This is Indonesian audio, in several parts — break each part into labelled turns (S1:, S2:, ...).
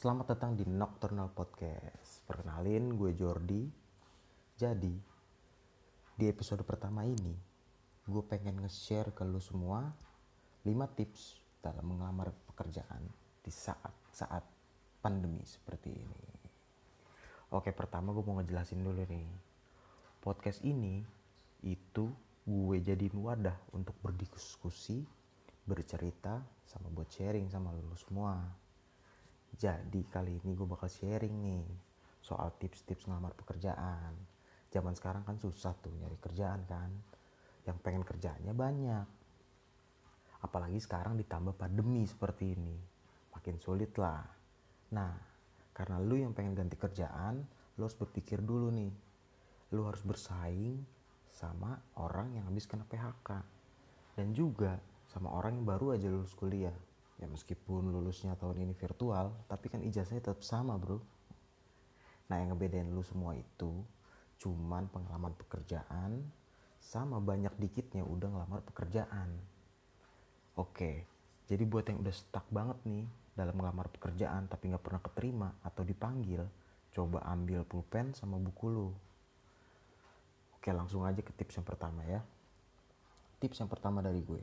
S1: Selamat datang di Nocturnal Podcast. Perkenalin, gue Jordi. Jadi, di episode pertama ini, gue pengen nge-share ke lu semua 5 tips dalam mengelamar pekerjaan di saat-saat pandemi seperti ini. Oke, pertama gue mau ngejelasin dulu nih. Podcast ini itu gue jadiin wadah untuk berdiskusi, bercerita, sama buat sharing sama lu semua. Jadi kali ini gue bakal sharing nih soal tips-tips ngelamar pekerjaan. Zaman sekarang kan susah tuh nyari kerjaan kan. Yang pengen kerjaannya banyak. Apalagi sekarang ditambah pandemi seperti ini. Makin sulit lah. Nah, karena lu yang pengen ganti kerjaan, lu harus berpikir dulu nih. Lu harus bersaing sama orang yang habis kena PHK. Dan juga sama orang yang baru aja lulus kuliah ya meskipun lulusnya tahun ini virtual tapi kan ijazahnya tetap sama bro. Nah yang ngebedain lu semua itu cuman pengalaman pekerjaan sama banyak dikitnya udah ngelamar pekerjaan. Oke jadi buat yang udah stuck banget nih dalam ngelamar pekerjaan tapi nggak pernah keterima atau dipanggil coba ambil pulpen sama buku lu. Oke langsung aja ke tips yang pertama ya. Tips yang pertama dari gue.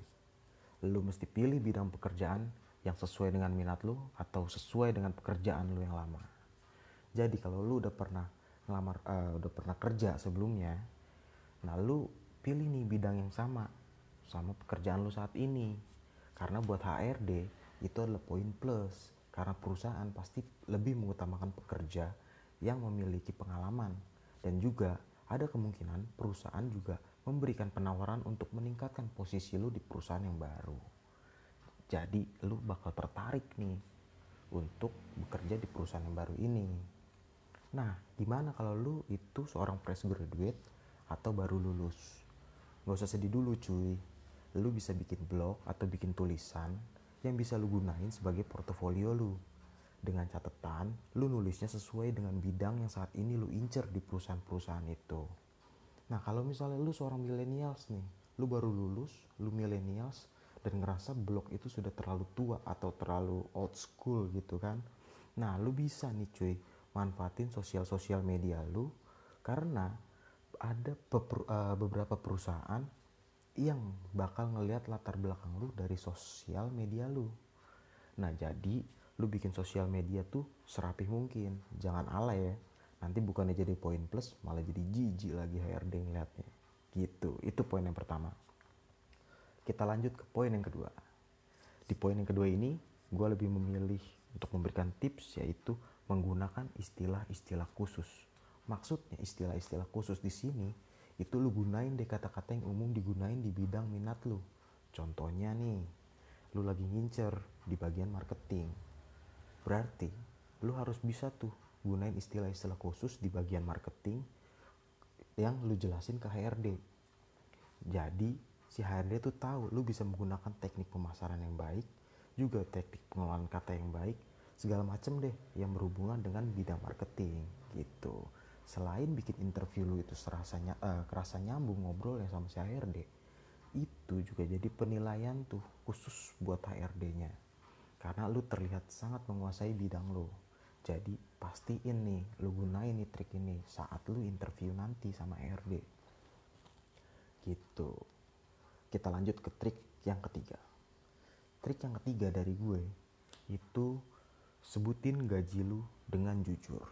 S1: Lu mesti pilih bidang pekerjaan yang sesuai dengan minat lu atau sesuai dengan pekerjaan lu yang lama. Jadi kalau lu udah pernah ngelamar uh, udah pernah kerja sebelumnya, nah lu pilih nih bidang yang sama sama pekerjaan lu saat ini. Karena buat HRD itu adalah poin plus karena perusahaan pasti lebih mengutamakan pekerja yang memiliki pengalaman dan juga ada kemungkinan perusahaan juga memberikan penawaran untuk meningkatkan posisi lu di perusahaan yang baru jadi lu bakal tertarik nih untuk bekerja di perusahaan yang baru ini. Nah gimana kalau lu itu seorang fresh graduate atau baru lulus? Gak usah sedih dulu cuy. Lu bisa bikin blog atau bikin tulisan yang bisa lu gunain sebagai portofolio lu. Dengan catatan lu nulisnya sesuai dengan bidang yang saat ini lu incer di perusahaan-perusahaan itu. Nah kalau misalnya lu seorang millennials nih lu baru lulus lu millennials dan ngerasa blog itu sudah terlalu tua atau terlalu old school gitu kan. Nah lu bisa nih cuy manfaatin sosial-sosial media lu karena ada uh, beberapa perusahaan yang bakal ngelihat latar belakang lu dari sosial media lu. Nah jadi lu bikin sosial media tuh serapih mungkin jangan alay ya. Nanti bukannya jadi poin plus malah jadi jijik lagi HRD ngeliatnya. Gitu itu poin yang pertama kita lanjut ke poin yang kedua. Di poin yang kedua ini, gue lebih memilih untuk memberikan tips yaitu menggunakan istilah-istilah khusus. Maksudnya istilah-istilah khusus di sini itu lu gunain deh kata-kata yang umum digunain di bidang minat lu. Contohnya nih, lu lagi ngincer di bagian marketing. Berarti lu harus bisa tuh gunain istilah-istilah khusus di bagian marketing yang lu jelasin ke HRD. Jadi si HRD tuh tahu lu bisa menggunakan teknik pemasaran yang baik, juga teknik pengelolaan kata yang baik, segala macam deh yang berhubungan dengan bidang marketing gitu. Selain bikin interview lu itu serasanya uh, kerasa nyambung ngobrol ya sama si HRD, itu juga jadi penilaian tuh khusus buat HRD-nya. Karena lu terlihat sangat menguasai bidang lu. Jadi pastiin nih lu gunain nih trik ini saat lu interview nanti sama HRD. Gitu kita lanjut ke trik yang ketiga. Trik yang ketiga dari gue itu sebutin gaji lu dengan jujur.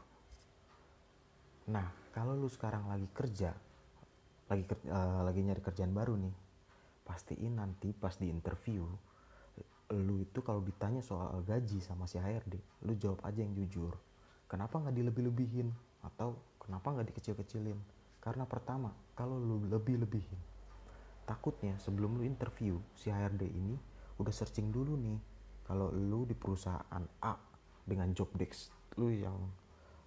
S1: Nah kalau lu sekarang lagi kerja lagi uh, lagi nyari kerjaan baru nih pastiin nanti pas di interview lu itu kalau ditanya soal gaji sama si HRD lu jawab aja yang jujur. Kenapa nggak dilebih-lebihin? Atau kenapa nggak dikecil-kecilin? Karena pertama kalau lu lebih-lebihin takutnya sebelum lu interview si HRD ini udah searching dulu nih kalau lu di perusahaan A dengan job desk lu yang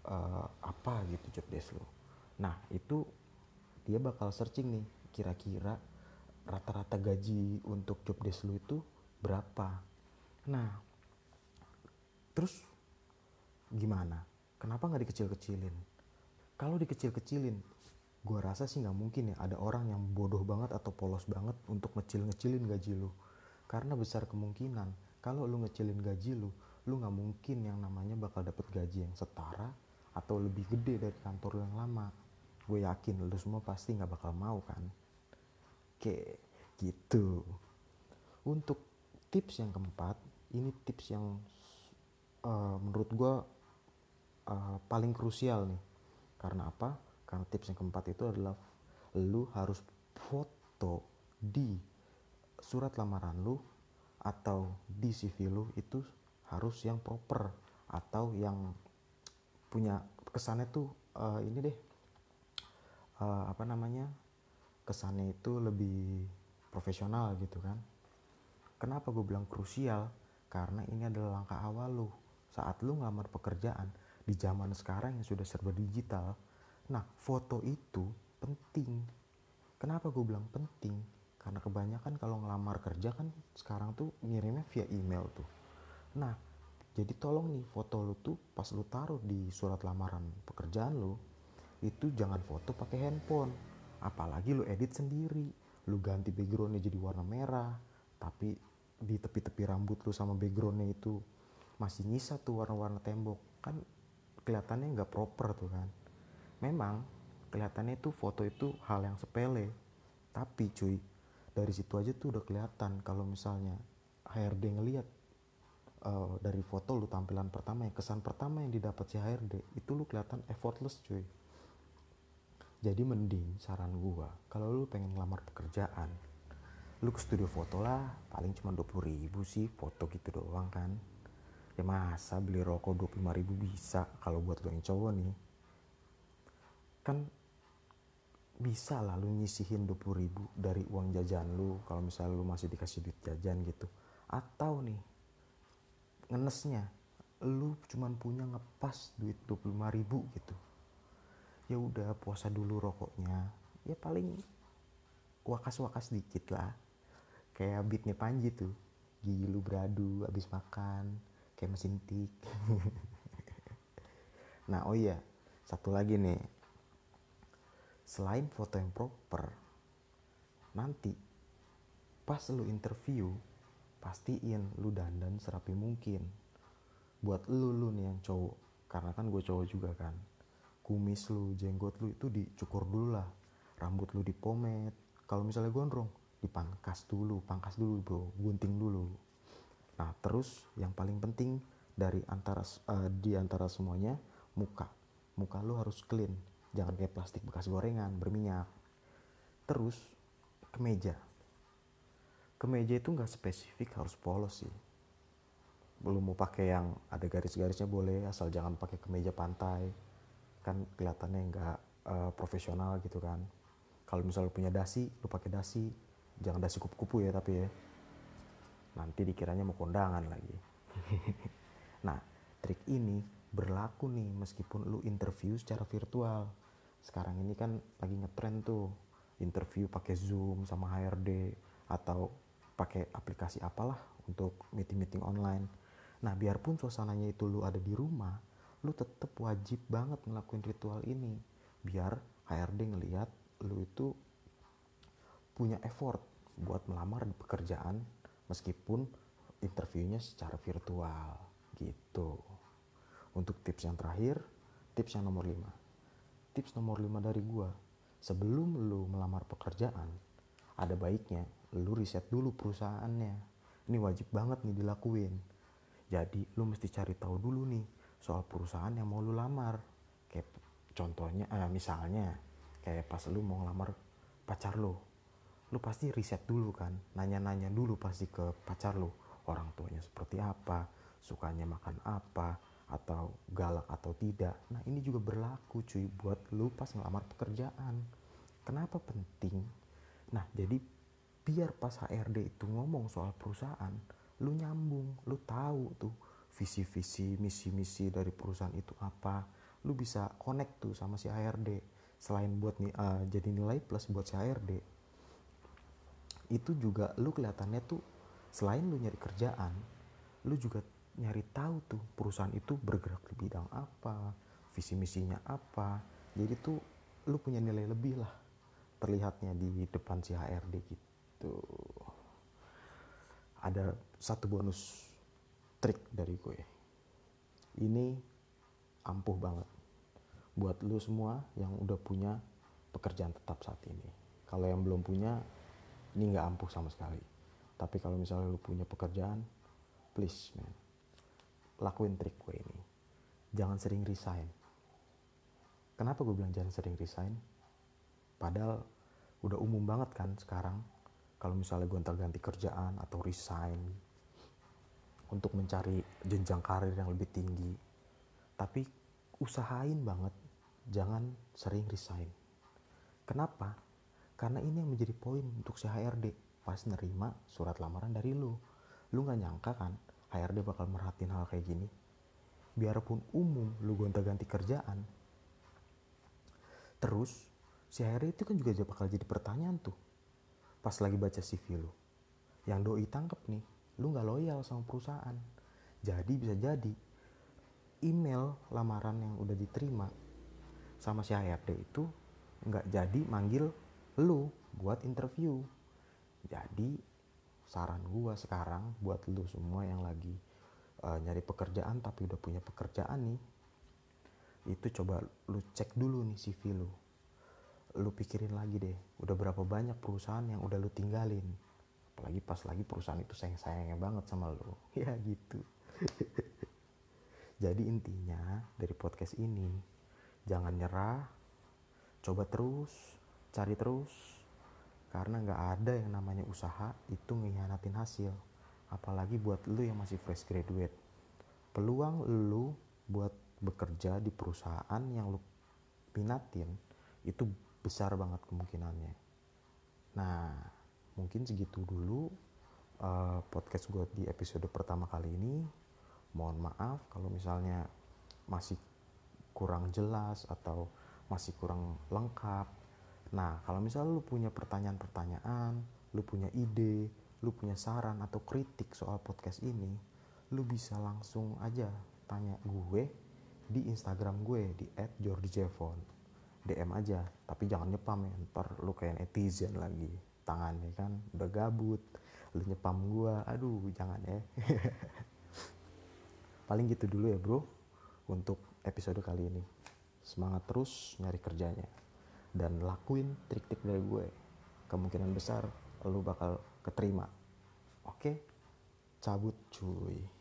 S1: uh, apa gitu job desk lu. Nah itu dia bakal searching nih kira-kira rata-rata gaji untuk job desk lu itu berapa. Nah terus gimana? Kenapa nggak dikecil-kecilin? Kalau dikecil-kecilin gue rasa sih nggak mungkin ya ada orang yang bodoh banget atau polos banget untuk ngecil-ngecilin gaji lu. Karena besar kemungkinan kalau lu ngecilin gaji lu lu nggak mungkin yang namanya bakal dapet gaji yang setara atau lebih gede dari kantor yang lama. Gue yakin lu semua pasti nggak bakal mau kan? Oke gitu. Untuk tips yang keempat ini tips yang uh, menurut gue uh, paling krusial nih. Karena apa karena tips yang keempat itu adalah lu harus foto di surat lamaran lu atau di CV lu itu harus yang proper atau yang punya kesannya tuh uh, ini deh uh, apa namanya kesannya itu lebih profesional gitu kan. Kenapa gue bilang krusial? Karena ini adalah langkah awal lu. Saat lu ngelamar pekerjaan di zaman sekarang yang sudah serba digital nah foto itu penting kenapa gue bilang penting karena kebanyakan kalau ngelamar kerja kan sekarang tuh ngirimnya via email tuh Nah, jadi tolong nih foto lu tuh pas lu taruh di surat lamaran pekerjaan lu, itu jangan foto pakai handphone. Apalagi lu edit sendiri. Lu ganti backgroundnya jadi warna merah, tapi di tepi-tepi rambut lu sama backgroundnya itu masih nyisa tuh warna-warna tembok. Kan kelihatannya nggak proper tuh kan. Memang kelihatannya itu foto itu hal yang sepele. Tapi cuy, dari situ aja tuh udah kelihatan kalau misalnya HRD ngeliat uh, dari foto lu tampilan pertama ya kesan pertama yang didapat si HRD itu lu kelihatan effortless cuy. Jadi mending saran gua kalau lu pengen ngelamar pekerjaan lu ke studio foto lah. Paling cuma 20 ribu sih foto gitu doang kan. Ya masa beli rokok 25 ribu bisa kalau buat lu yang cowok nih kan bisa lah lu nyisihin 20 ribu dari uang jajan lu kalau misalnya lu masih dikasih duit jajan gitu. Atau nih ngenesnya lu cuman punya ngepas duit 25 ribu gitu. Ya udah puasa dulu rokoknya. Ya paling wakas-wakas dikit lah. Kayak beatnya Panji tuh. Gigi lu beradu abis makan kayak mesin tik. Nah oh iya satu lagi nih selain foto yang proper nanti pas lu interview pastiin lu dandan serapi mungkin. Buat lu lu nih yang cowok karena kan gue cowok juga kan. Kumis lu jenggot lu itu dicukur dulu lah. Rambut lu dipomet. Kalau misalnya gondrong dipangkas dulu pangkas dulu bro. Gunting dulu. Nah terus yang paling penting dari antara uh, di antara semuanya muka. Muka lu harus clean jangan kayak plastik bekas gorengan berminyak. Terus kemeja kemeja itu nggak spesifik harus polos sih. Belum mau pakai yang ada garis-garisnya boleh asal jangan pakai kemeja pantai. Kan kelihatannya nggak uh, profesional gitu kan. Kalau misalnya punya dasi lu pakai dasi. Jangan dasi kupu-kupu ya tapi ya. Nanti dikiranya mau kondangan lagi. Nah trik ini berlaku nih meskipun lu interview secara virtual sekarang ini kan lagi ngetrend tuh interview pakai zoom sama HRD atau pakai aplikasi apalah untuk meeting-meeting online. Nah, biarpun suasananya itu lu ada di rumah, lu tetap wajib banget ngelakuin ritual ini. Biar HRD ngelihat lu itu punya effort buat melamar di pekerjaan meskipun interviewnya secara virtual gitu. Untuk tips yang terakhir, tips yang nomor 5. Tips nomor 5 dari gua, sebelum lu melamar pekerjaan, ada baiknya lu riset dulu perusahaannya. Ini wajib banget nih dilakuin. Jadi lu mesti cari tahu dulu nih soal perusahaan yang mau lu lamar. Kayak contohnya eh, misalnya kayak pas lu mau ngelamar pacar lu. Lu pasti riset dulu kan nanya-nanya dulu pasti ke pacar lu. Orang tuanya seperti apa sukanya makan apa atau galak atau tidak. Nah ini juga berlaku cuy buat lu pas ngelamar pekerjaan. Kenapa penting? Nah jadi biar pas HRD itu ngomong soal perusahaan lu nyambung lu tahu tuh visi-visi misi-misi dari perusahaan itu apa. Lu bisa connect tuh sama si HRD selain buat uh, jadi nilai plus buat si HRD itu juga lu kelihatannya tuh selain lu nyari kerjaan lu juga nyari tahu tuh perusahaan itu bergerak di bidang apa visi misinya apa jadi tuh lu punya nilai lebih lah terlihatnya di depan si HRD gitu ada satu bonus trik dari gue ini ampuh banget buat lu semua yang udah punya pekerjaan tetap saat ini. Kalau yang belum punya, ini nggak ampuh sama sekali. Tapi kalau misalnya lu punya pekerjaan, please man, lakuin trik gue ini. Jangan sering resign. Kenapa gue bilang jangan sering resign? Padahal udah umum banget kan sekarang kalau misalnya gue ganti kerjaan atau resign untuk mencari jenjang karir yang lebih tinggi. Tapi usahain banget jangan sering resign. Kenapa? Karena ini yang menjadi poin untuk si HRD pas nerima surat lamaran dari lu. Lu gak nyangka kan HRD bakal merhatiin hal kayak gini. Biarpun umum lu gonta-ganti kerjaan. Terus si HRD itu kan juga bakal jadi pertanyaan tuh. Pas lagi baca CV lu. Yang doi tangkep nih, lu gak loyal sama perusahaan. Jadi bisa jadi email lamaran yang udah diterima sama si HRD itu nggak jadi manggil lu buat interview. Jadi saran gua sekarang buat lu semua yang lagi uh, nyari pekerjaan tapi udah punya pekerjaan nih, itu coba lu cek dulu nih CV lu. Lu pikirin lagi deh, udah berapa banyak perusahaan yang udah lu tinggalin. Apalagi pas lagi perusahaan itu sayang-sayangnya banget sama lu. Ya gitu. Jadi intinya dari podcast ini jangan nyerah coba terus cari terus karena nggak ada yang namanya usaha itu ngianatin hasil. Apalagi buat lu yang masih fresh graduate. Peluang lu buat bekerja di perusahaan yang lu minatin itu besar banget kemungkinannya. Nah mungkin segitu dulu uh, podcast gue di episode pertama kali ini. Mohon maaf kalau misalnya masih kurang jelas atau masih kurang lengkap. Nah, kalau misalnya lu punya pertanyaan-pertanyaan, lu punya ide, lu punya saran atau kritik soal podcast ini, lu bisa langsung aja tanya gue di Instagram gue di @jordijevon. DM aja, tapi jangan nyepam ya, ntar lu kayak netizen lagi. Tangannya kan udah gabut, lu nyepam gue, aduh jangan ya. Paling gitu dulu ya bro, untuk episode kali ini. Semangat terus nyari kerjanya. Dan lakuin trik-trik dari gue. Kemungkinan besar lu bakal keterima. Oke? Cabut cuy.